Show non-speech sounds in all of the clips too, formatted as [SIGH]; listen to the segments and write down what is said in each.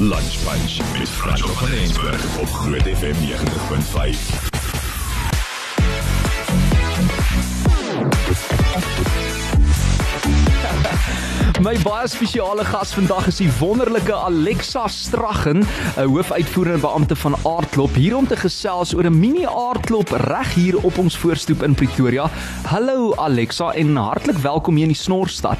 Lunch Punch met Frans van Rensburg op Groot FM 90.5. My baie spesiale gas vandag is die wonderlike Alexa Straggen, 'n hoofuitvoerende beampte van Aardklop, hier om te gesels oor 'n mini Aardklop reg hier op ons voorstoep in Pretoria. Hallo Alexa en hartlik welkom hier in die Snorstad.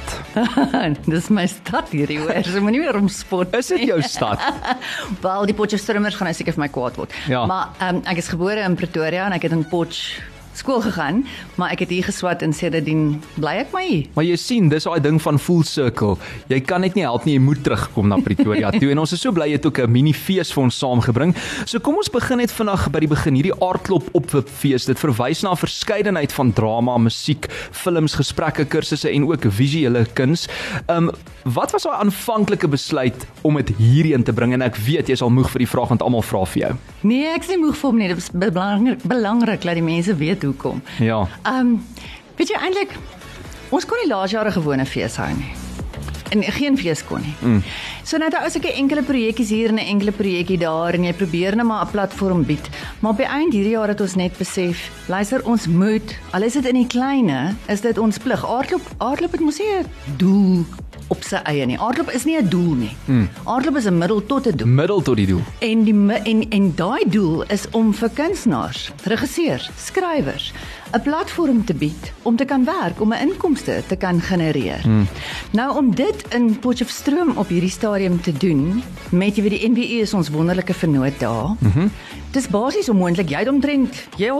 [LAUGHS] Dis my stad hierdie hoor. So moenie meer omspot. Is dit jou stad? [LAUGHS] Wel, die Potchefstroomers gaan nou seker vir my kwaad word. Ja. Maar um, ek is gebore in Pretoria en ek het in Potch skool gegaan, maar ek het hier geswat en sedertdien bly ek maar hier. Maar jy sien, dis daai ding van full circle. Jy kan net nie help nie, jy moet terugkom na Pretoria [LAUGHS] toe en ons is so bly jy het ook 'n mini fees vir ons saamgebring. So kom ons begin net vandag by die begin. Hierdie aardklop opwip fees, dit verwys na 'n verskeidenheid van drama, musiek, films, gesprekke, kursusse en ook visuele kuns. Ehm um, wat was daai aanvanklike besluit om dit hierheen te bring en ek weet jy sal moeg vir die vraag want almal vra vir jou. Nee, ek is nie moeg vir hom nie. Dit is belangrik belangrik dat die mense weet hoekom. Ja. Ehm um, weet jy eintlik ons kon nie laas jare gewone fees hou nie. En geen fees kon nie. Mm. So nou daar is ek 'n enkele projekkies hier en 'n enkele projekkie daar en jy probeer net maar 'n platform bied. Maar op die einde hierdie jaar het ons net besef, luister ons moet, al is dit in die kleine, is dit ons plig. Aardloop aardloop het mos nie 'n doel op sy eie nie. Aardloop is nie 'n doel nie. Mm. Aardloop is 'n middel tot 'n doel. Middel tot die doel. En die en en daai doel is om vir kunstenaars, regisseurs, skrywers 'n platform te bied om te kan werk, om 'n inkomste te kan genereer. Hmm. Nou om dit in Potchefstroom op hierdie stadium te doen, met jy weet die NWE is ons wonderlike vernoot daar. Mm Dis basies onmoontlik. Jy het omtrent, ja,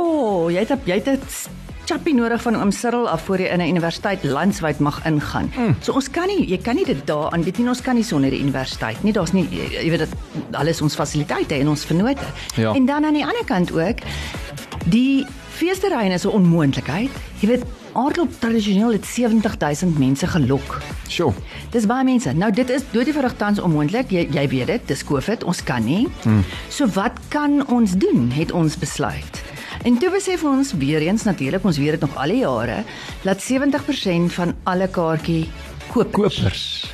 jy het jy het chappie nodig van oom Cyril af voor jy in 'n universiteit landwyd mag ingaan. Mm. So ons kan nie, jy kan nie dit daar aanbied nie. Ons kan nie sonder die universiteit nie. Daar's nie jy weet dit alles ons fasiliteite en ons vennote. Ja. En dan aan die ander kant ook die feesterrein is 'n onmoontlikheid. Jy weet Aardklop tradisioneel het 70000 mense gelok. Sjoe. Dis baie mense. Nou dit is doodieverig tans onmoontlik. Jy jy weet dit, dis Covid, ons kan nie. Hmm. So wat kan ons doen? Het ons besluit. En toe besef ons weer eens natuurlik, ons weet dit nog al die jare, dat 70% van alle kaartjie koop kopers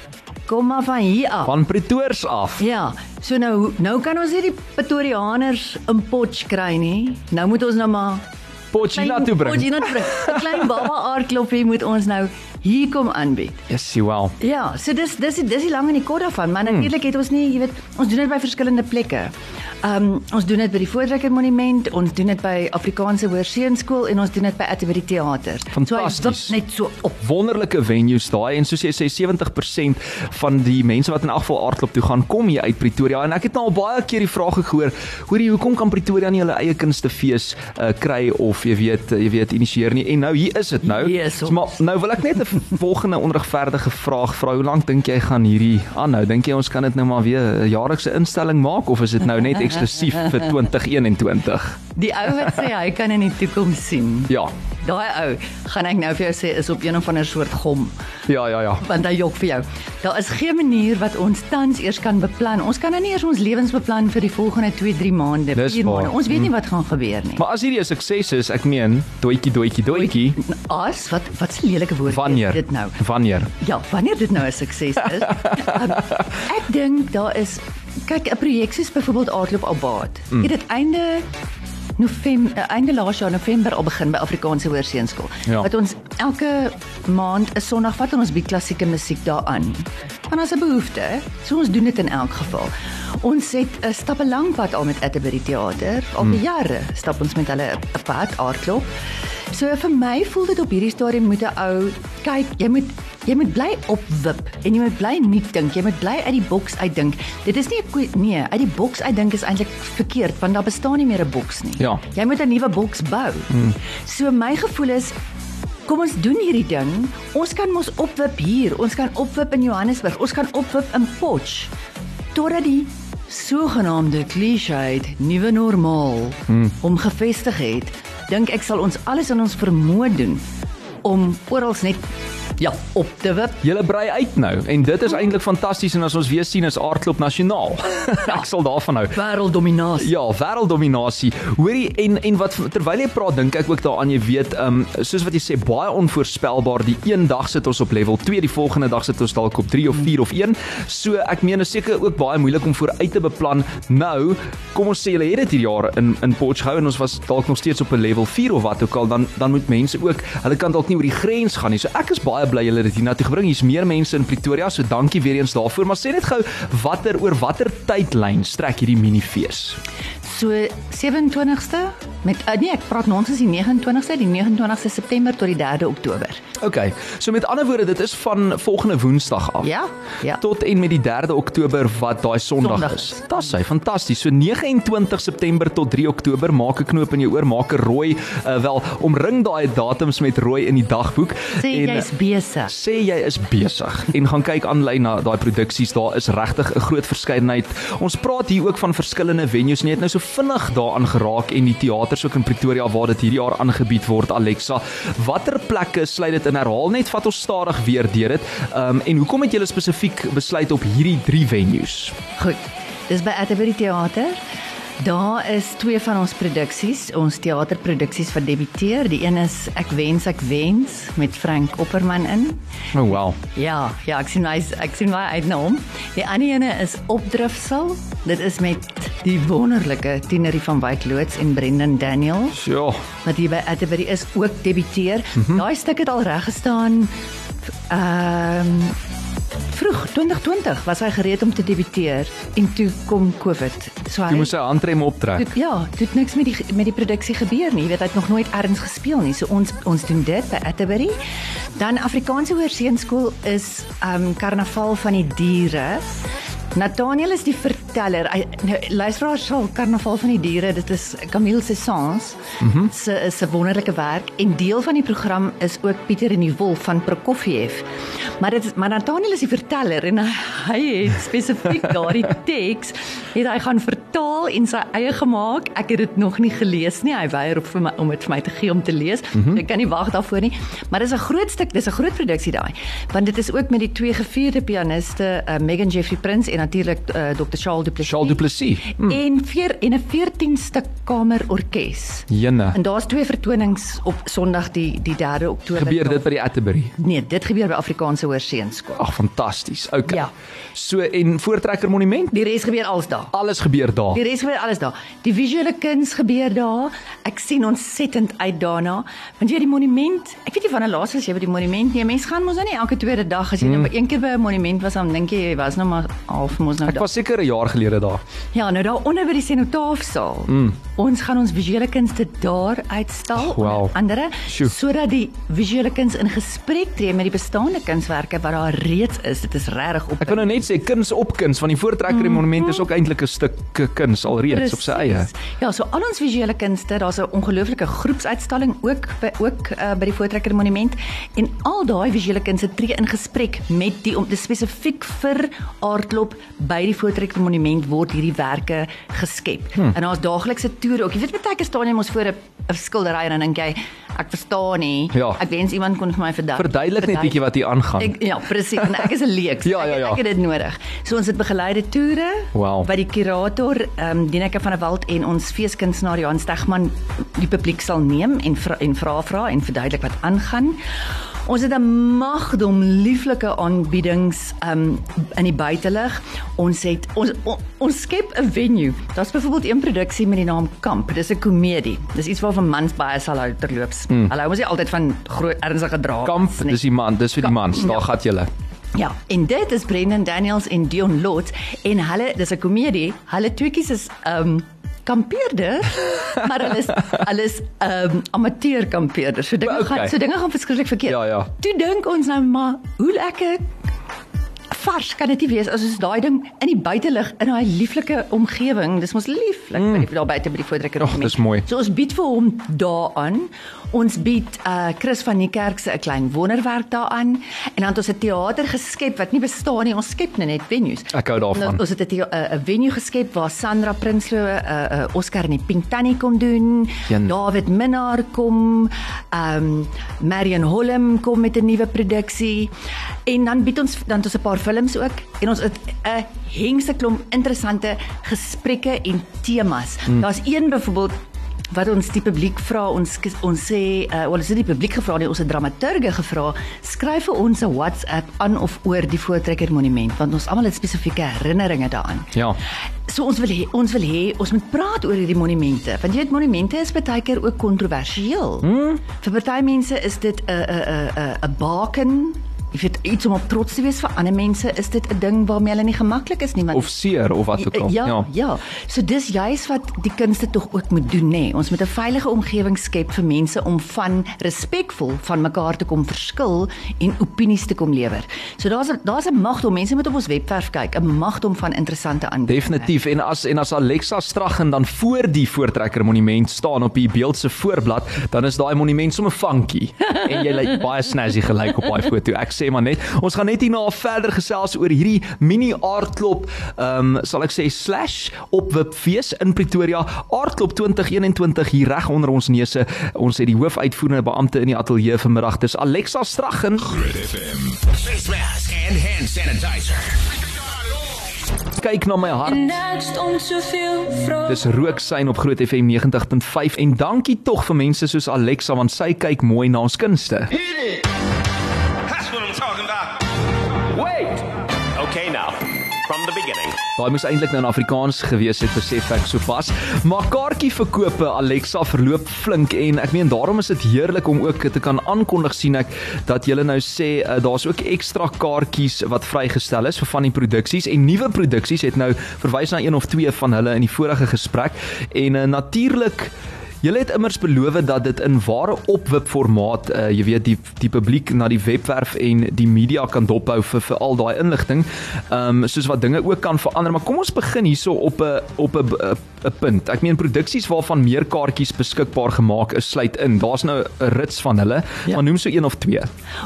kom maar van hier af. Van Pretoria af. Ja. So nou nou kan ons hierdie Pretoriaaners in Potch kry nie. Nou moet ons nou maar Potchina toe bring. Potchina toe bring. 'n Klein [LAUGHS] baba aardkloppie moet ons nou hier kom aanbied. Yes, well. Ja, so dis dis dis die lang en die kort daarvan, maar hmm. natuurlik het ons nie, jy weet, ons doen dit by verskillende plekke. Ehm um, ons doen dit by die Voortrekker Monument, ons doen dit by Afrikaanse Hoërseunskool en ons doen dit by Atterbury Theater. Fantasties. So net so op wonderlike venues daai en soos jy sê 70% van die mense wat in afval aardklop toe gaan kom hier uit Pretoria en ek het nou al baie keer die vraag gehoor, hoorie hoekom kan Pretoria nie hulle eie kunstefees uh, kry of jy weet jy weet initieer nie en nou hier is dit nou. Yes, so, maar nou wil ek net 'n [LAUGHS] volgende onregverdige vraag vra. Hoe lank dink jy gaan hierdie aanhou? Dink jy ons kan dit nou maar weer 'n jaarlikse instelling maak of is dit nou net eksklusief vir 2021. Die ou wat sê hy kan in die toekoms sien. Ja. Daai ou, gaan ek nou vir jou sê is op een of ander soort gom. Ja, ja, ja. Want hy jok vir jou. Daar is geen manier wat ons tans eers kan beplan. Ons kan nou nie eers ons lewens beplan vir die volgende 2, 3 maande, 4 maande. Ons weet nie wat gaan gebeur nie. Maar as hierdie 'n sukses is, ek meen, doetjie doetjie doetjie. As wat wat 'n lelike woord wanneer, dit nou? Wanneer? Ja, wanneer dit nou 'n sukses is. um, [LAUGHS] ek dink daar is kyk 'n projek soos byvoorbeeld Aardloop Albaat. Mm. Het dit einde November einde laas jaar November al begin by Afrikaanse Hoërseunskool. Ja. Wat ons elke maand 'n Sondag vat en ons bied klassieke musiek daaraan. Want as 'n behoefte, so ons doen dit in elk geval. Ons het 'n stappe lank pad al met Atterbury Theater. Al mm. jare stap ons met hulle 'n pad Aardklop. So vir my voel dit op hierdie stadium moet 'n ou kyk, jy moet jy moet bly opwip en jy moet bly nuut dink. Jy moet bly uit die boks uitdink. Dit is nie 'n nee, uit die boks uitdink is eintlik verkeerd want daar bestaan nie meer 'n boks nie. Ja. Jy moet 'n nuwe boks bou. Hmm. So my gevoel is Kom ons doen hierdie ding. Ons kan mos opwip hier. Ons kan opwip in Johannesburg. Ons kan opwip in Potch. Totdat die sogenaamde klise nuwe normaal hmm. om gevestig het dink ek sal ons alles in ons vermoë doen om oral net Ja, op te wip. Julle brei uit nou en dit is eintlik fantasties en as ons weer sien is aardklop nasionaal. [LAUGHS] Ek sal daarvan hou. Wêrelddominasie. Ja, wêrelddominasie. Hoorie en en wat terwyl jy praat dink ek ook daaraan jy weet, ehm um, soos wat jy sê baie onvoorspelbaar. Die een dag sit ons op level 2, die volgende dag sit ons dalk op 3 of 4 of 1. So ek meen is seker ook baie moeilik om vooruit te beplan. Nou, kom ons sê julle het dit hierdie jaar in in Potchefstroom en ons was dalk nog steeds op 'n level 4 of wat ook al dan dan moet mense ook hulle kan dalk nie oor die grens gaan nie. So ek is baie bly julle dit hiernatoe gebring. Hier's meer mense in Pretoria, so dankie weer eens daarvoor. Maar sê net gou watter oor watter tydlyn strek hierdie minifees? So 27ste met uh, nee, ek praat nonsens die 29ste, die 29ste September tot die 3de Oktober. OK. So met ander woorde, dit is van volgende Woensdag af. Ja? Ja. Tot en met die 3de Oktober wat daai Sondag is. is. Dis hy, fantasties. So 29 September tot 3 Oktober, maak 'n knoop in jou oor, maak 'n rooi, uh, wel omring daai datums met rooi in die dagboek Sê en jy's besig. sê jy is besig en gaan kyk aanlyn na daai produksies daar is regtig 'n groot verskeidenheid. Ons praat hier ook van verskillende venues net nou so vinnig daaraan geraak en die teaters ook in Pretoria waar dit hierdie jaar aangebied word Alexa. Watter plekke sluit dit in herhaal net vat ons stadig weer deur dit. Ehm um, en hoekom het julle spesifiek besluit op hierdie 3 venues? Goed. Dis by Atterbury Theater. Daar is twee van ons produksies, ons teaterproduksies wat debuteer. Die een is Ek wens ek wens met Frank Opperman in. Oh wow. Ja, ja, ek sien hy ek sien baie uit na hom. Die ander ene is Opdrifsel. Dit is met die wonderlike Tienerie van Wyk loods en Brendan Daniels Ja. wat hier by Atterbury is ook debuteer. Mm -hmm. Daai stuk het al reg gestaan. Ehm vroeg 2020 was hy gereed om te debuteer en toe kom COVID. So hy Jy moes sy handrem optrek. Dit, ja, dit het niks met die met die produksie gebeur nie. Jy weet hy het nog nooit ergens gespeel nie. So ons ons doen dit by Atterbury. Dan Afrikaanse Hoërseunskool is um Karnaval van die diere. Nathaniel is die verteller. Hy nou luisteraars sal Karnaval van die diere, dit is Camille Sessons. Mm se is 'n wonderlike werk en deel van die program is ook Pieter en die Wolf van Prokofiev. Maar dit is maar Nathaniel is die verteller en hy, hy het spesifiek [LAUGHS] daardie teks het hy gaan vertaal en sy eie gemaak. Ek het dit nog nie gelees nie. Hy weier op vir my om dit vir my te gee om te lees. Mm -hmm. ek kan nie wag daarvoor nie. Maar dis 'n groot stuk, dis 'n groot produksie daai. Want dit is ook met die twee gevierde pianiste, uh, Megan Jeffrey Prince en natuurlik uh, Dr. Charles Duplessis. Charles Duplessis. Mm. En vier en 'n 14 stuk kamerorkes. Jenne. En daar's twee vertonings op Sondag die die 3de Oktober. Gebeur dit by die Atterbury? Nee, dit gebeur by Afrikaanse Hoërseunskool. Ag, fantasties. Okay. Ja. So en Voortrekker Monument, Die res gebeur als daar. alles gebeur daar. Die res gebeur alles daar. Die visuele kuns gebeur daar. Ek sien ontsettend uit daarna. Want jy die monument, ek weet nie wanneer laas was jy by die monument nie. Mense gaan mos nou nie elke tweede dag as jy mm. nou een keer by 'n monument was, dan dink jy jy was nou maar half mos nou Ek was seker 'n jaar gelede daar. Ja, nou daar onder by die senotaafsaal. Mm. Ons gaan ons visuele kunste daar uitstal Ag, wow. onder andere sodat die visuele kuns in gesprek tree met die bestaande kunswerke wat daar reeds is. Dit is regtig op. Ek kan nou net sê kuns op kuns van die Voortrekker mm. Monument is ook eintlik 'n stuk kuns alreeds op sy eie. Ja, so al ons visuele kunste, daar's 'n ongelooflike groepsuitstalling ook by ook uh, by die Voortrekker Monument en al daai visuele kunste tree in gesprek met die om spesifiek vir aardklop by die Voortrekker Monument word hierdie werke geskep. Hmm. En daar's daaglikse toere ook. Jy weet baie keer staan jy mos voor 'n 'n skildery en dan dink jy ek verstaan nie. Ja. Ek wens iemand kon vir my verduidelik. Verduidelik net bietjie wat hier aangaan. Ek, ja, presies. En ek is 'n leek. [LAUGHS] Ja, ja, ja. Ek, ek het dit nodig. So ons het begeleide toere Wow. by die kurator, ehm um, Dieneke van der Walt en ons feeskunstenaar Johan Stegman die publiek sal neem en vra, en vra vra en verduidelik wat aangaan. Ons het 'n magdom lieflike aanbiedings um in die buitelug. Ons het ons on, ons skep 'n venue. Daar's byvoorbeeld een produksie met die naam Kamp. Dis 'n komedie. Dis iets waarvan mans baie sal hou terloops. Mm. Hulle hou mos nie altyd van groot ernstige dramas Kamp, nie. dis die man, dis vir die mans. Daar ja. gaan julle. Ja, en dit is Brendan Daniels en Dion Lotz en hulle dis 'n komedie. Hulle tweeetjies is um kampeerders, [LAUGHS] maar hulle is hulle is um amateur kampeerders. So dinge Okay. gaan so dinge gaan verskriklik verkeerd. Ja, ja. Toe dink ons nou maar hoe lekker vars kan dit nie wees as ons daai ding in die buitelug in daai lieflike omgewing. Dis mos lieflik mm. by die daar buite by die voortrekker. Ag, dis mooi. So ons bied vir hom daaraan. Ons bied uh Chris van die kerk se 'n klein wonderwerk daaraan en dan het ons 'n teater geskep wat nie bestaan nie. Ons skep net venues. Ek hou daarvan. Nou, ons het 'n 'n venue geskep waar Sandra Prinsloo 'n uh, uh, Oscar in die Pink Tannie kom doen. Jan. David Minnar kom. Ehm um, Marion Holm kom met 'n nuwe produksie. En dan bied ons dan het ons 'n paar films ook en ons het 'n hengse klomp interessante gesprekke en temas. Hmm. Daar's een byvoorbeeld wat ons die publiek vra ons ons sê uh, wel is dit die publiek gevra nie ons het dramaturge gevra skryf vir ons 'n WhatsApp aan of oor die Voortrekker Monument want ons almal het spesifieke herinneringe daaraan. Ja. So ons wil hê ons wil hê ons moet praat oor hierdie monumente want jy weet monumente is baie keer ook kontroversieel. Hmm? Vir party mense is dit 'n 'n 'n 'n baken Jy weet iets om op trots te wees vir ander mense is dit 'n ding waarmee hulle nie gemaklik is nie want of seer of wat ook al. Ja, ja, ja. So dis juis wat die kunste tog ook moet doen nê. Ons moet 'n veilige omgewing skep vir mense om van respekvol van mekaar te kom verskil en opinies te kom lewer. So daar's daar's 'n magdom. Mense moet op ons webwerf kyk, 'n magdom van interessante aanbiedinge. Definitief en as en as Alexa Straggen dan voor die Voortrekker Monument staan op die beeld se voorblad, dan is daai monument sommer funky [LAUGHS] en jy lyk baie snazzy gelyk op daai foto. Ek sê maar net, ons gaan net hierna verder gesels oor hierdie mini aardklop, ehm um, sal ek sê slash op Wipfees in Pretoria, aardklop 2021 hier reg onder ons neuse. Ons het die hoofuitvoerende beampte in die ateljee vanmiddag. Dis Alexa Straggen. Groot FM. Face mask and hand sanitizer. Kyk na my hart. Dis Rooksyn op Groot FM 90.5 en dankie tog vir mense soos Alexa want sy kyk mooi na ons kunste. That's from the beginning. Daai moes eintlik nou in Afrikaans gewees het besef ek sopas. Maar kaartjieverkope Alexa verloop flink en ek meen daarom is dit heerlik om ook te kan aankondig sien ek dat julle nou sê uh, daar's ook ekstra kaartjies wat vrygestel is vir van die produksies en nuwe produksies het nou verwys na een of twee van hulle in die vorige gesprek en uh, natuurlik Julle het immers beloof dat dit in ware opwip formaat, uh, jy weet die die publiek na die webwerf en die media kan dophou vir vir al daai inligting. Ehm um, soos wat dinge ook kan verander, maar kom ons begin hierso op 'n op 'n 'n punt. Ek meen produksies waarvan meer kaartjies beskikbaar gemaak is, sluit in. Daar's nou 'n rits van hulle, ja. maar noem so een of twee.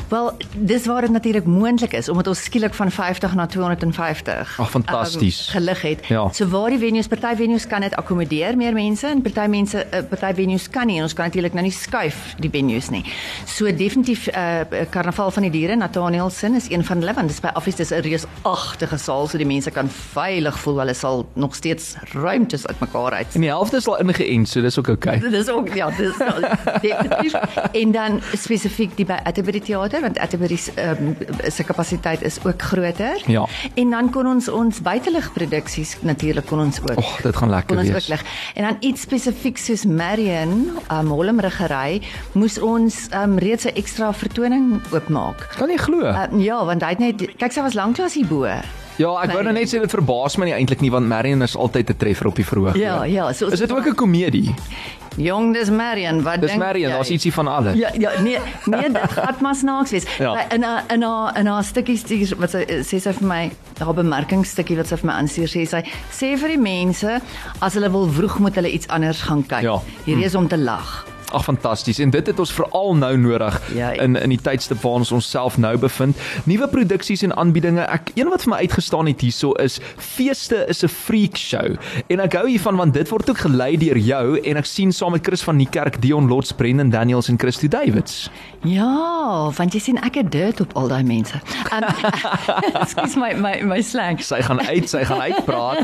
Wel, dis waar dit natuurlik moontlik is omdat ons skielik van 50 na 250 Ag, fantasties. Um, gelig het. Ja. So waar die venues, party venues kan dit akkommodeer meer mense en party mense uh, party venues kan nie en ons kan natuurlik nou nie skuif die venues nie. So definitief uh Karnaval van die Diere Nathanielsen is een van hulle want dit is by Office dis 'n reusagtige saal so die mense kan veilig voel hulle sal nog steeds ruimtes uitmekaar uit. En die helfte is al ingeënt, so dis ook oukei. [LAUGHS] Dis ook ja, dis definitief. en dan spesifiek die by Atterbury Theater want Atterbury um, se kapasiteit is ook groter. Ja. En dan kon ons ons buitelug produksies natuurlik kon ons ook. Och, dit gaan lekker kon ons wees. ook lig. En dan iets spesifiek soos Marion, um, Holmriggery, moes ons um, reeds 'n ekstra vertoning oopmaak. Kan jy glo? Uh, ja, want hy het net kyk sy was lanklaas hierbo. Ja, ek wou nou net sê dit verbaas my nie eintlik nie want Marion is altyd 'n treffer op die verhoog. Ja, ja, so Is dit ook 'n komedie? Jong, dis Marion, wat Dis dink Marion, jy? daar's ietsie van alles. Ja, ja, nee, nee, dit [LAUGHS] gaan maar snaaks wees. Ja. In 'n in 'n in 'n stukkie stuur wat sy sê sy vir my, haar bemerkingsstukkie wat sy vir my aanstuur sê sy sê vir die mense as hulle wil vroeg moet hulle iets anders gaan kyk. Ja. Hierdie is om te lag. Ag fantasties en dit het ons veral nou nodig Ja, in in die tydstip waar ons onsself nou bevind. Nuwe produksies en aanbiedinge. Ek een wat vir my uitgestaan het hierso is feeste is 'n freak show. En ek hou hiervan want dit word ook gelei deur jou en ek sien saam met Chris van Niekerk, Dion Lots, Brendan Daniels en Christo Davids. Ja, want jy sien ek het dit op al daai mense. [LAUGHS] Um, Ekskuus my my my slang. Sy gaan uit, sy gaan uitpraat.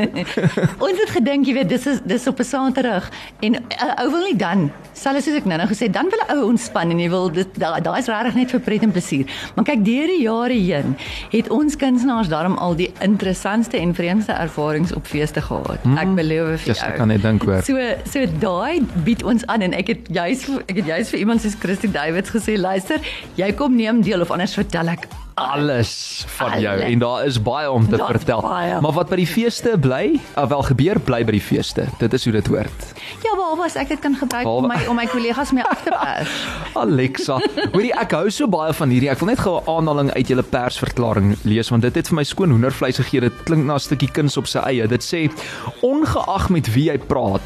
[LAUGHS] Ons het gedink, jy weet, dis is dis op 'n Saterdag en uh, ou wil nie dan, selfs soos ek nou nou gesê, dan wil 'n ou ontspan en jy wil dit daai daai is regtig net vir pret en plesier. Maar kyk, deur die jare heen het ons kunstenaars daarom al die interessantste en vreemdste ervarings op feeste gehad. Ek beloof vir jou. ek kan net dink hoor. So so daai bied ons aan en ek het juis ek het juis vir iemand soos Christy Davids gesê, luister, jy kom neem deel of anders vertel ek alles van jou Alles. en daar is baie om te Daar's vertel. baie. Maar wat by die feeste bly, uh, wel gebeur, bly by die feeste. Dit is hoe dit hoort. Ja, behalwe as ek dit kan gebruik Behalwe- om my om my kollegas mee af te pers. [LAUGHS] Alexa, hoorie ek hou so baie van hierdie. Ek wil net gou 'n aanhaling uit julle persverklaring lees want dit het vir my skoon hoendervleis gegee. Dit klink na 'n stukkie kuns op sy eie. Dit sê ongeag met wie jy praat,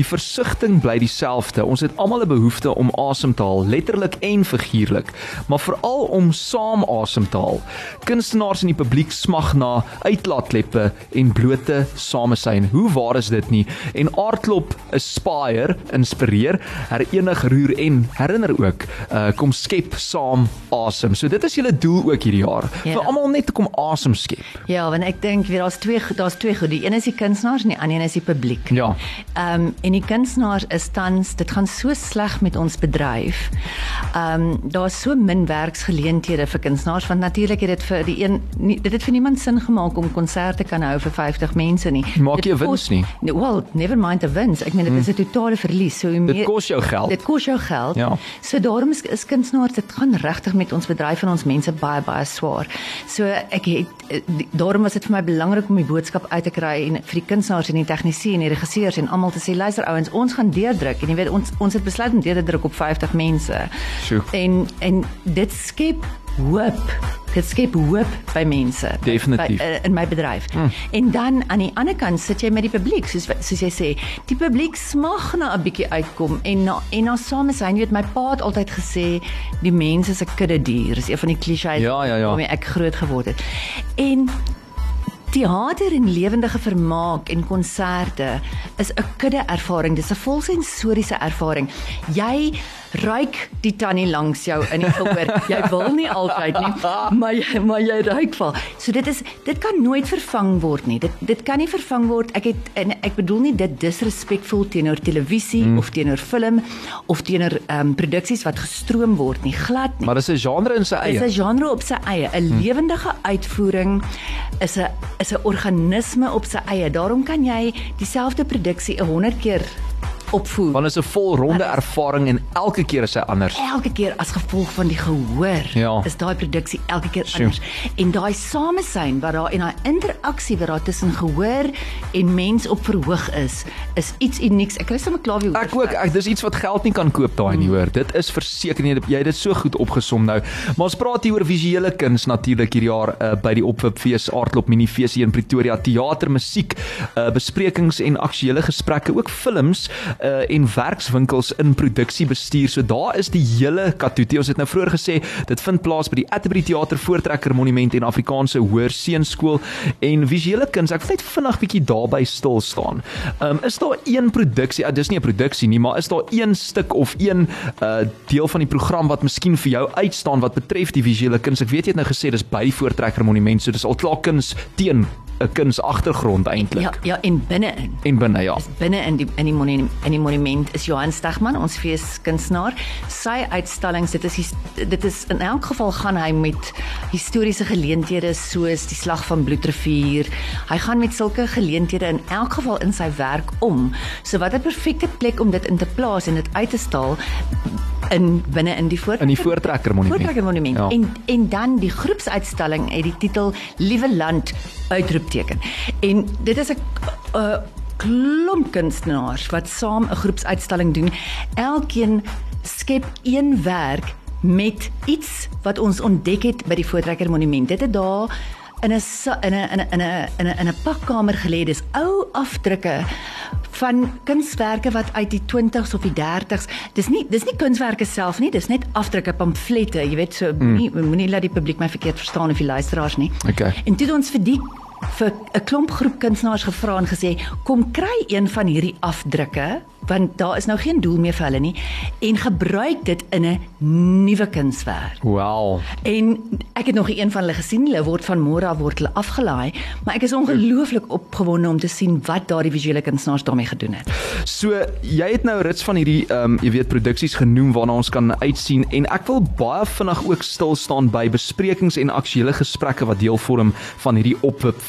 die versigtiging bly dieselfde. Ons het almal 'n behoefte om asem te haal, letterlik en figuurlik, maar veral om saam asem te haal. Kunstenaars in die publiek smag na uitlaatkleppe en blote samesyn. Hoe waar is dit nie? En aardklop aspire, inspireer, herenig, roer en herinner ook. Uh kom skep saam asem. So dit is julle doel ook hierdie jaar. Ja. Vir almal net te kom asem skep. Ja, want ek dink daar's twee daar's twee goed. Die een is die kunstenaars en die ander een is die publiek. Ja. Ehm um, en die kunstenaars is tans dit gaan so sleg met ons bedryf. Ehm um, daar's so min werksgeleenthede vir kunstenaars want natuurlik het dit vir die een nie, dit het vir niemand sin gemaak om konserte kan hou vir 50 mense nie. Maak jy 'n wins nie? Nee, well, never mind 'n wins. Ek meen dit is 'n totale verlies. So hoe meer Dit kos jou geld. Dit kos jou geld. Ja. So daarom is, is kunstenaars dit gaan regtig met ons bedryf en ons mense baie baie swaar. So ek het eh, daarom was dit vir my belangrik om die boodskap uit te kry en vir die kunstenaars en die tegnisie en die regisseurs en almal te sê luister ouens, ons gaan deurdruk en jy weet ons ons het besluit om deur te druk op 50 mense. Sjoe. En en dit skep hoop. Dit skep hoop by mense. Definitief. By, uh, in my bedryf. Hmm. En dan aan die ander kant sit jy met die publiek soos soos jy sê, die publiek smag na 'n bietjie uitkom en na en na samesyn. Jy weet my pa het altyd gesê die mens is 'n kudde dier. Dis een van die klisjées Ja, ja, ja. waarmee ek groot geword het. En Theater en lewendige vermaak en konserte is 'n kudde ervaring. Dis 'n volsensoriese ervaring. Jy ruik die tannie langs jou in die gehoor. Jy wil nie altyd nie, maar jy maar jy ruik wel. So dit is dit kan nooit vervang word nie. Dit dit kan nie vervang word. Ek het en ek bedoel nie dit disrespekvol teenoor televisie mm. of teenoor film of teenoor ehm um, produksies wat gestroom word nie. Glad nie. Maar dis 'n genre in sy Dis eie. 'n genre op sy eie. 'n Lewendige uitvoering is 'n is 'n organisme op sy eie. Daarom kan jy dieselfde produksie 'n 100 keer opvoer. Want dit is 'n volronde ervaring en elke keer is hy anders. Elke keer as gevolg van die gehoor Ja. is daai produksie elke keer Sjoe. anders. En daai samesyn wat daar en daai interaksie wat daar tussen gehoor en mens op verhoog is, is iets unieks. Ek kry sommer klaar weer Ek ook, ek dis iets wat geld nie kan koop daai nie hoor. Dit is verseker nie jy het dit so goed opgesom nou. Maar ons praat hier oor visuele kuns natuurlik hierdie jaar uh, by die Opwipfees Aardklop Minifees hier in Pretoria. Teater, musiek, uh, besprekings en aktuelle gesprekke, ook films uh, en werkswinkels in produksiebestuur. So daar is die hele katoetie. Ons het nou vroeër gesê dit vind plaas by die Atterbury Theater Voortrekker Monument en Afrikaanse Hoër Seunskool en visuele kuns. Ek wil net vinnig bietjie daarby stil staan. Ehm um, is daar een produksie, uh, dis nie 'n produksie nie, maar is daar een stuk of een uh deel van die program wat miskien vir jou uitstaan wat betref die visuele kuns? Ek weet jy het nou gesê dis by die Voortrekker Monument, so dis al klaar kuns teen 'n kuns agtergrond eintlik. Ja, ja en binne-in. En binne ja. binne in die in die monument in die monument is Johan Stegman, ons feeskunstenaar. Sy uitstallings, dit is dit is in elk geval gaan hy met historiese geleenthede soos die slag van Bloedrivier. Hy gaan met sulke geleenthede in elk geval in sy werk om. So wat 'n perfekte plek om dit in te plaas en dit uit te stal in binne in die voort In die Voortrekker Monument. Voortrekker monument. Ja. En en dan die groepsuitstalling het die titel Liewe Land uitroepteken. En dit is 'n 'n klomp kunstenaars wat saam 'n groepsuitstalling doen. Elkeen skep een werk met iets wat ons ontdek het by die Voortrekker monument. Dit het daar in 'n in 'n in 'n in 'n in 'n pakkamer gelê. Dis ou afdrukke van kunswerke wat uit die 20s of die 30s. Dis nie dis nie kunswerke self nie, dis net afdrukke, pamflette, jy weet so moenie moenie laat die publiek my verkeerd verstaan of die luisteraars nie. Okay. En toe ons vir die vir 'n klomp groep kunstenaars gevra en gesê, "Kom kry een van hierdie afdrukke want daar is nou geen doel meer vir hulle nie en gebruik dit in 'n nuwe kunswerk." Wow. En ek het nog een van hulle gesien. Hulle word van môre af word hulle afgelaai, maar ek is ongelooflik opgewonde om te sien wat daardie visuele kunstenaars daarmee gedoen het. So jy het nou rits van hierdie ehm um, jy weet produksies genoem waarna ons kan uitsien en ek wil baie vinnig ook stil staan by besprekings en aktuelle gesprekke wat deel vorm van hierdie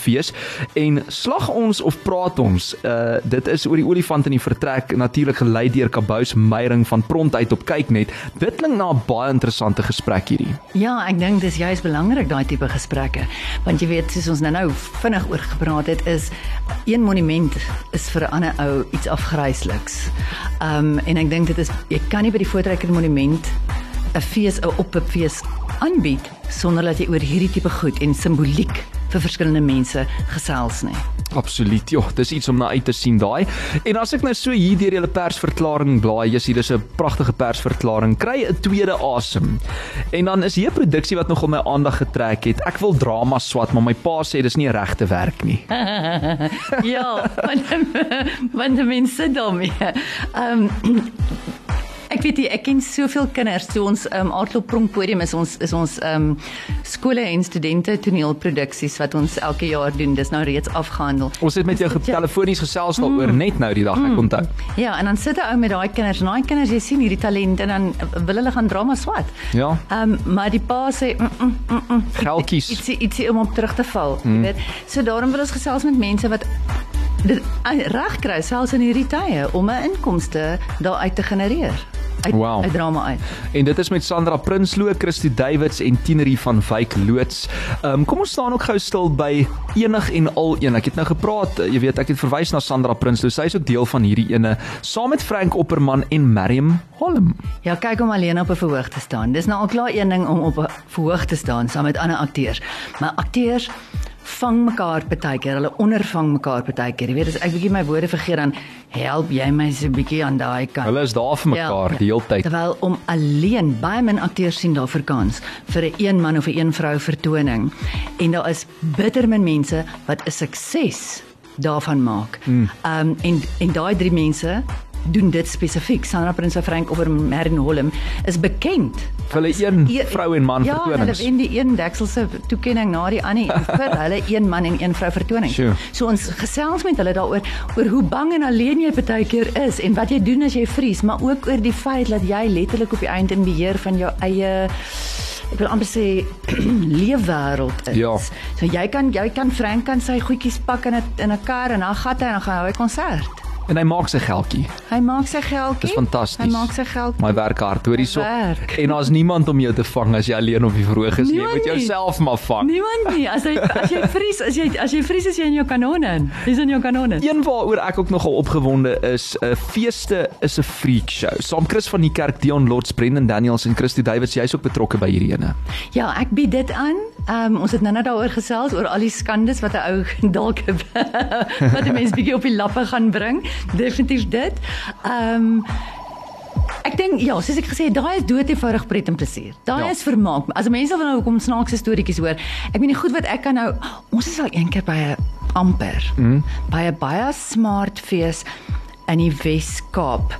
opwipfees en slag ons of praat ons uh dit is oor die olifant in die vertrek natuurlik gelei deur Kabous Meyering van Pront uit op Kyknet. Dit klink na 'n baie interessante gesprek hierdie. Ja, ek dink dis juist belangrik daai tipe gesprekke, want jy weet soos ons nou-nou vinnig oor gepraat het is een monument is vir 'n ander ou iets afgrysliks. Um en ek dink dit is jy kan nie by die Voortrekker monument 'n fees 'n op 'n fees aanbied sonder dat jy oor hierdie tipe goed en simboliek vir verskillende mense gesels nie. Absoluut. Ja, dis iets om na uit te sien daai. En as ek nou so hier deur julle persverklaring blaai, jy sien dis 'n pragtige persverklaring. Kry 'n tweede asem. En dan is hier 'n produksie wat nogal my aandag getrek het. Ek wil drama swat, maar my pa sê dis nie regte werk nie. [LAUGHS] ja, want want mense daarmee. Ehm Ek weet jy, ek ken soveel kinders. So ons ehm um, Aardklop Pronk podium is ons is ons ehm um, skole en studente toneelproduksies wat ons elke jaar doen. Dis nou reeds afgehandel. Ons het met jou telefonies gesels daaroor mm. net nou die dag, ek onthou. Ja, en dan sit 'n ou met daai kinders en daai kinders jy sien hierdie talent en dan wil hulle gaan drama swat. Ja. Ehm um, maar die pa sê mm -mm, mm -mm, Geldjies. Ietsie ietsie om op terug te val, mm. jy weet. So daarom wil ons gesels met mense wat dit reg kry selfs in hierdie tye om 'n inkomste daar uit te genereer. Uit, Wow. uit drama uit. En dit is met Sandra Prinsloo, Christy Davids en Tienerie van Wyk loods. Ehm um, kom ons staan ook gou stil by enig en al een. Ek het nou gepraat, eh, jy weet, ek het verwys na Sandra Prinsloo. Sy is ook deel van hierdie ene saam met Frank Opperman en Mariam Holm. Ja, kyk om alleen op 'n verhoog te staan. Dis nou al klaar een ding om op 'n verhoog te staan saam met ander akteurs. Maar akteurs vang mekaar partykeer, hulle ondervang mekaar partykeer. Jy weet, as ek bietjie my woorde vergeet dan help jy my so 'n bietjie aan daai kant. Hulle is daar vir mekaar die hele tyd. Terwyl om alleen baie min akteurs sien daarvoor kans vir 'n een, man of 'n een vrou vertoning. En daar is bitter min mense wat 'n sukses daarvan maak. Ehm um, en en daai drie mense doen dit spesifiek. Sandra Prins en Frank oor Merlin Holm is bekend. Hulle een E- vrou en man ja, vertonings. Ja, hulle wen die een dekselse toekenning na die ander en vir [LAUGHS] hulle een man en een vrou vertoning. Sjoe. So ons gesels met hulle daaroor oor hoe bang en alleen jy partykeer is en wat jy doen as jy vries, maar ook oor die feit dat jy letterlik op die eind in beheer van jou eie ek wil amper sê [CLEARS THROAT] leefwêreld is. Ja. So jy kan jy kan Frank kan sy goedjies pak in 'n in 'n kar en dan gat hy en dan gaan hy 'n konsert. En hy maak sy geldjie. Hy maak sy geldjie. Dis fantasties. Hy maak sy geld. My werk hard hoor hierso. En daar's niemand om jou te vang as jy alleen op die verhoog is nie. Jy Niemand moet jouself maar vang. Niemand nie. As jy as jy vries, as jy as jy vries is jy in jou kanone. Jy's in jou kanone. Een waaroor ek ook nogal opgewonde is, 'n feeste is 'n freak show. Saam Chris van die Kerk, Dion Lots, Brendan Daniels en Christy Davids, jy's ook betrokke by hierdie ene. Ja, ek bied dit aan. Ehm um, ons het nou net daaroor gesels oor al die skandes wat 'n ou [LAUGHS] dalk [LAUGHS] wat 'n mens bietjie op die lappe gaan bring. [LAUGHS] Definitief dit. Ehm um, Ek dink ja, soos ek gesê het, daai is dood eenvoudig pret en plesier. Daai Ja. is vermaak. As mense wil nou kom snaakse storieetjies hoor. Ek meen die goed wat ek kan nou ons is al een keer by 'n amper mm. by 'n baie smart fees in die Wes-Kaap.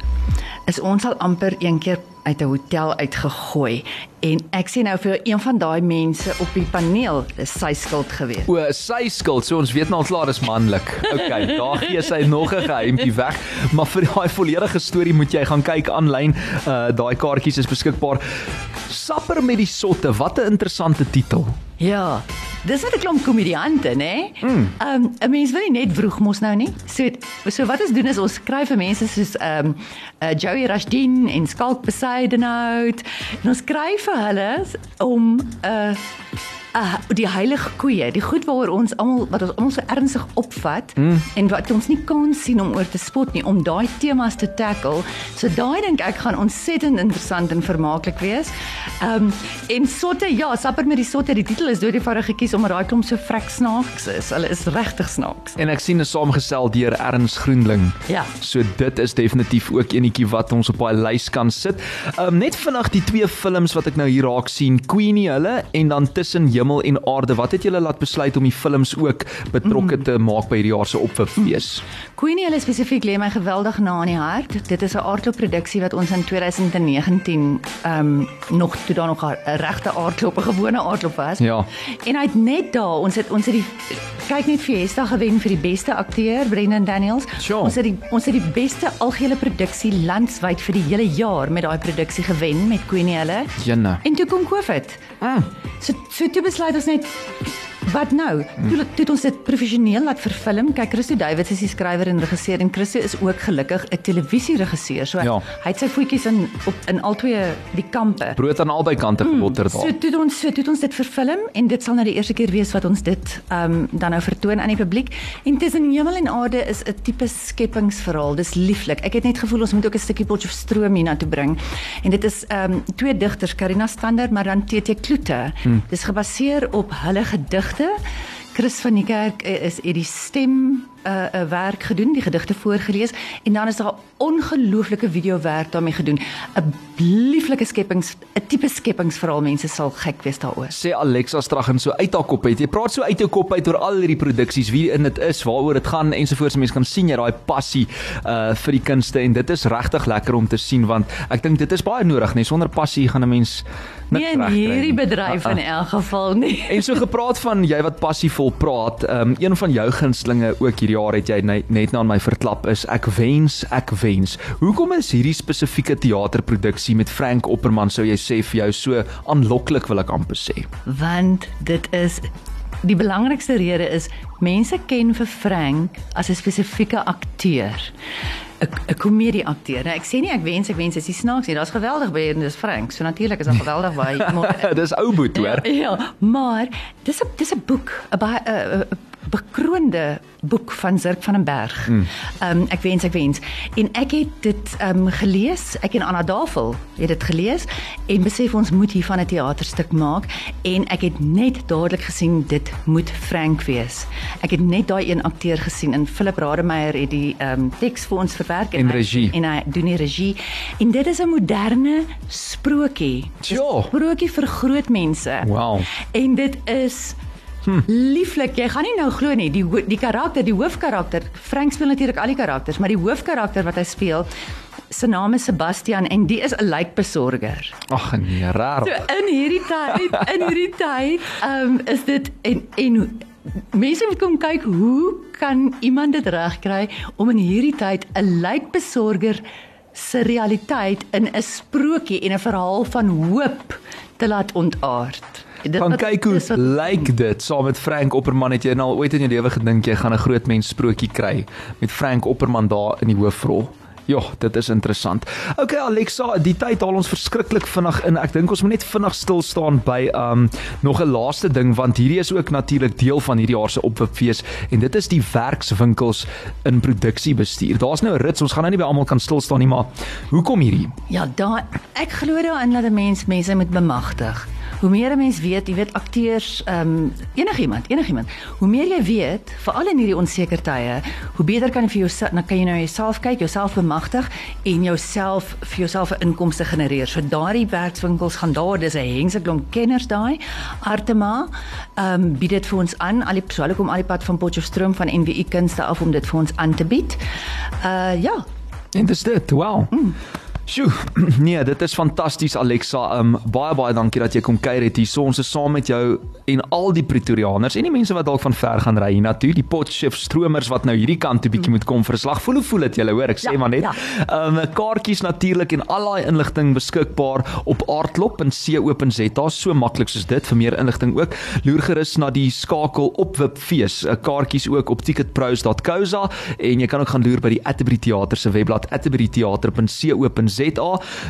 Is ons al amper een keer uit 'n hotel uitgegooi en ek sê nou vir een van daai mense op die paneel, dis sy skuld gewees. O, sy skuld, so ons weet nou al klaar dis manlik. Okay, daar gee sy nog 'n geheimpie weg, maar vir daai volledige storie moet jy gaan kyk aanlyn. Uh daai kaartjies is beskikbaar. Sapper met die sotte, wat 'n interessante titel. Ja. Dis net 'n klomp komediante, nê? Ehm um, 'n mens wil nie net vroeg mos nou nie. So so wat ons doen is ons skryf vir mense soos ehm um, uh, Joey Rashdin en Skalk Besaidenout en ons skryf vir hulle om 'n uh, uh die heilige koeie, die goed waaroor ons almal wat ons almal so ernstig opvat mm. en wat ons nie kan sien om oor te spot nie om daai temas te tackle. So daai dink ek gaan ontsettend interessant en vermaaklik wees. Ehm um, en sotte ja, sapper met die sotte, die titel is eenvoudig gekies omdat daai klomp so vrek snaaks is. Hulle is regtig snaaks. En ek sien 'n saamgestel deur Erns Groenling. Ja. So dit is definitief ook enetjie wat ons op daai lys kan sit. Um net vinnig die twee films wat ek nou hier raak sien, Queenie hulle en dan Tussen Hemel en Aarde. Wat het julle laat besluit om die films ook betrokke Mm. te maak by hierdie jaar se opfees? Queenie hulle spesifiek lê my geweldig na aan die hart. Dit is 'n aardklop produksie wat ons in 2019 ehm um, nog toe daar nog 'n regte aardklop, 'n gewone aardklop was. Ja. En hy het net daar, ons het ons het die kyk net Fiesta gewen vir die beste akteur, Brendan Daniels. Sure. Ons het die ons het die beste algehele produksie landwyd vir die hele jaar met daai produksie gewen met Queenie hulle. Jenne. En toe kom COVID. Mm. So so toe besluit ons net wat nou? Toe toe het ons dit professioneel laat verfilm. Kyk, Christo Davids is die skrywer en regisseur en Christo is ook gelukkig 'n televisieregisseur. So Ja. hy het sy voetjies in op in albei die kampe. Brood aan albei kante gebotter So daar. toe het ons so toe het ons dit verfilm en dit sal nou die eerste keer wees wat ons dit ehm um, dan nou vertoon aan die publiek. En tussen hemel en aarde is 'n tipe skepingsverhaal. Dis lieflik. Ek het net gevoel ons moet ook 'n stukkie Potchefstroom hiernatoe bring. En dit is ehm um, twee digters, Karina Stander maar dan TT Kloete. Hmm. Dis gebaseer op hulle gedigte. Chris van die Kerk eh, is het die stem 'n uh, werk gedoen, die gedigte voorgeles en dan is daar 'n ongelooflike video werk daarmee gedoen. 'n Lieflike skepings, 'n tipe skepingsverhaal. Mense sal gek wees daaroor. Sê Alexa Straggen so uit haar kop uit. Jy praat so uit jou kop uit oor al hierdie produksies, wie in dit is, waaroor dit gaan ensovoorts. Mense kan sien jy daai passie uh vir die kunste en dit is regtig lekker om te sien want ek dink dit is baie nodig, nee, sonder passie gaan 'n mens niks Nee, in regkry hierdie nie. bedryf in elk geval nie. En so gepraat van jy wat passievol praat, um, een van jou gunstlinge ook hierdie jaar het jy net, net na my verklap is ek wens, ek wens. Hoekom is hierdie spesifieke teaterproduksie met Frank Opperman sou jy sê vir jou so aanloklik wil ek amper sê? Want dit is die belangrikste rede is mense ken vir Frank as 'n spesifieke akteur. 'n komedieakteur. Nou, ek sê nie ek wens ek wens is die snaaks nie. Daar's geweldig baie en dis Frank. So natuurlik is daar geweldig baie. [LAUGHS] Maar [LAUGHS] Dis ou boet hoor. Ja, ja, maar dis 'n dis 'n boek, 'n baie 'n 'n bekroonde boek van Zirk van den Berg. Ehm um, ek wens ek wens en ek het dit ehm um, gelees. Ek en Anna Davel het dit gelees en besef ons moet hiervan 'n teaterstuk maak en ek het net dadelik gesien dit moet Frank wees. Ek het net daai een akteur gesien en Philip Rademeier het die ehm um, teks vir ons verwerk En hy- regie. en hy doen die regie en dit is 'n moderne sprokie. Ja. Sprokie vir groot mense. Wow. En dit is hm. lieflik. Jy gaan nie nou glo nie, die die karakter, die hoofkarakter, Frank speel natuurlik al die karakters, maar die hoofkarakter wat hy speel, se naam is Sebastian en die is 'n lijkbesorger. Ag nee, So raar. in hierdie tyd, in hierdie tyd, ehm um, is dit en en mense moet kom kyk hoe kan iemand dit regkry om in hierdie tyd 'n lijkbesorger se realiteit in 'n sprokie en 'n verhaal van hoop te laat ontaard. Dit Gaan kyk hoe lyk dit saam met Frank Opperman het jy nou al ooit in jou lewe gedink jy gaan 'n groot mens sprokie kry met Frank Opperman daar in die hoofrol. Ja, dit is interessant. Okay Alexa, die tyd haal ons verskriklik vinnig in. Ek dink ons moet net vinnig stil staan by um nog 'n laaste ding want hierdie is ook natuurlik deel van hierdie jaar se opwipfees en dit is die werkswinkels in produksiebestuur. Daar's nou 'n rits, ons gaan nou nie by almal kan stil staan nie, maar hoekom hierdie? Ja, daai ek glo daarin dat 'n mens mense moet bemagtig. Hoe meer 'n mens weet, jy weet akteurs, ehm um, enigiemand, enigiemand. Hoe meer jy weet, veral in hierdie onseker tye, hoe beter kan jy vir jouself, dan kan jy nou jouself kyk, jouself bemagtig en jouself vir jouself 'n inkomste genereer. So daardie werkswinkels gaan daar, dis 'n hengseklomp kenners daai. Artema ehm um, bied dit vir ons aan. Al die so hulle kom al die pad van Potchefstroom van NWI Kunste af om dit vir ons aan te bied. Uh ja, En dis dit. Wow. Mm. Sjoe, [CLEARS THROAT] nee, dit is fantasties Alexa. Um baie baie dankie dat jy kom kuier het hier. So ons is saam met jou en al die Pretoriaaners en die mense wat dalk van ver gaan ry hiernatoe, die Potchef stromers wat nou hierdie kant 'n bietjie moet kom vir 'n slag. Voel hoe voel dit julle hoor? Ek sê Ja, maar net. ja. Um kaartjies natuurlik en al daai inligting beskikbaar op aardklop.co.za. So maklik soos dit. Vir meer inligting ook loer gerus na die skakel opwip fees. Uh, Kaartjies ook op ticketpros.co.za en jy kan ook gaan loer by die Atterbury Theater se webblad atterburytheater.co.za.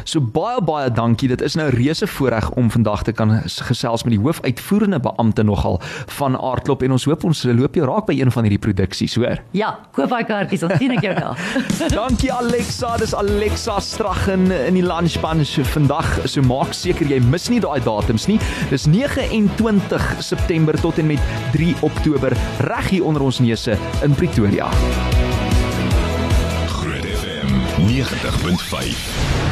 So baie baie dankie. Dit is nou reuse voorreg om vandag te kan gesels met die hoofuitvoerende beampte nogal van Aardklop en ons hoop ons loop jou raak by een van hierdie produksies, hoor. ja, koop daai kaartjies, dan sien ek jou daar. [LAUGHS] Dankie Alexa, dis Alexa Straggen in die lunch bunch vandag. So maak seker jy mis nie daai datums nie. Dis 29 September tot en met 3 Oktober reg hier onder ons neuse in Pretoria. Groot FM 90.5.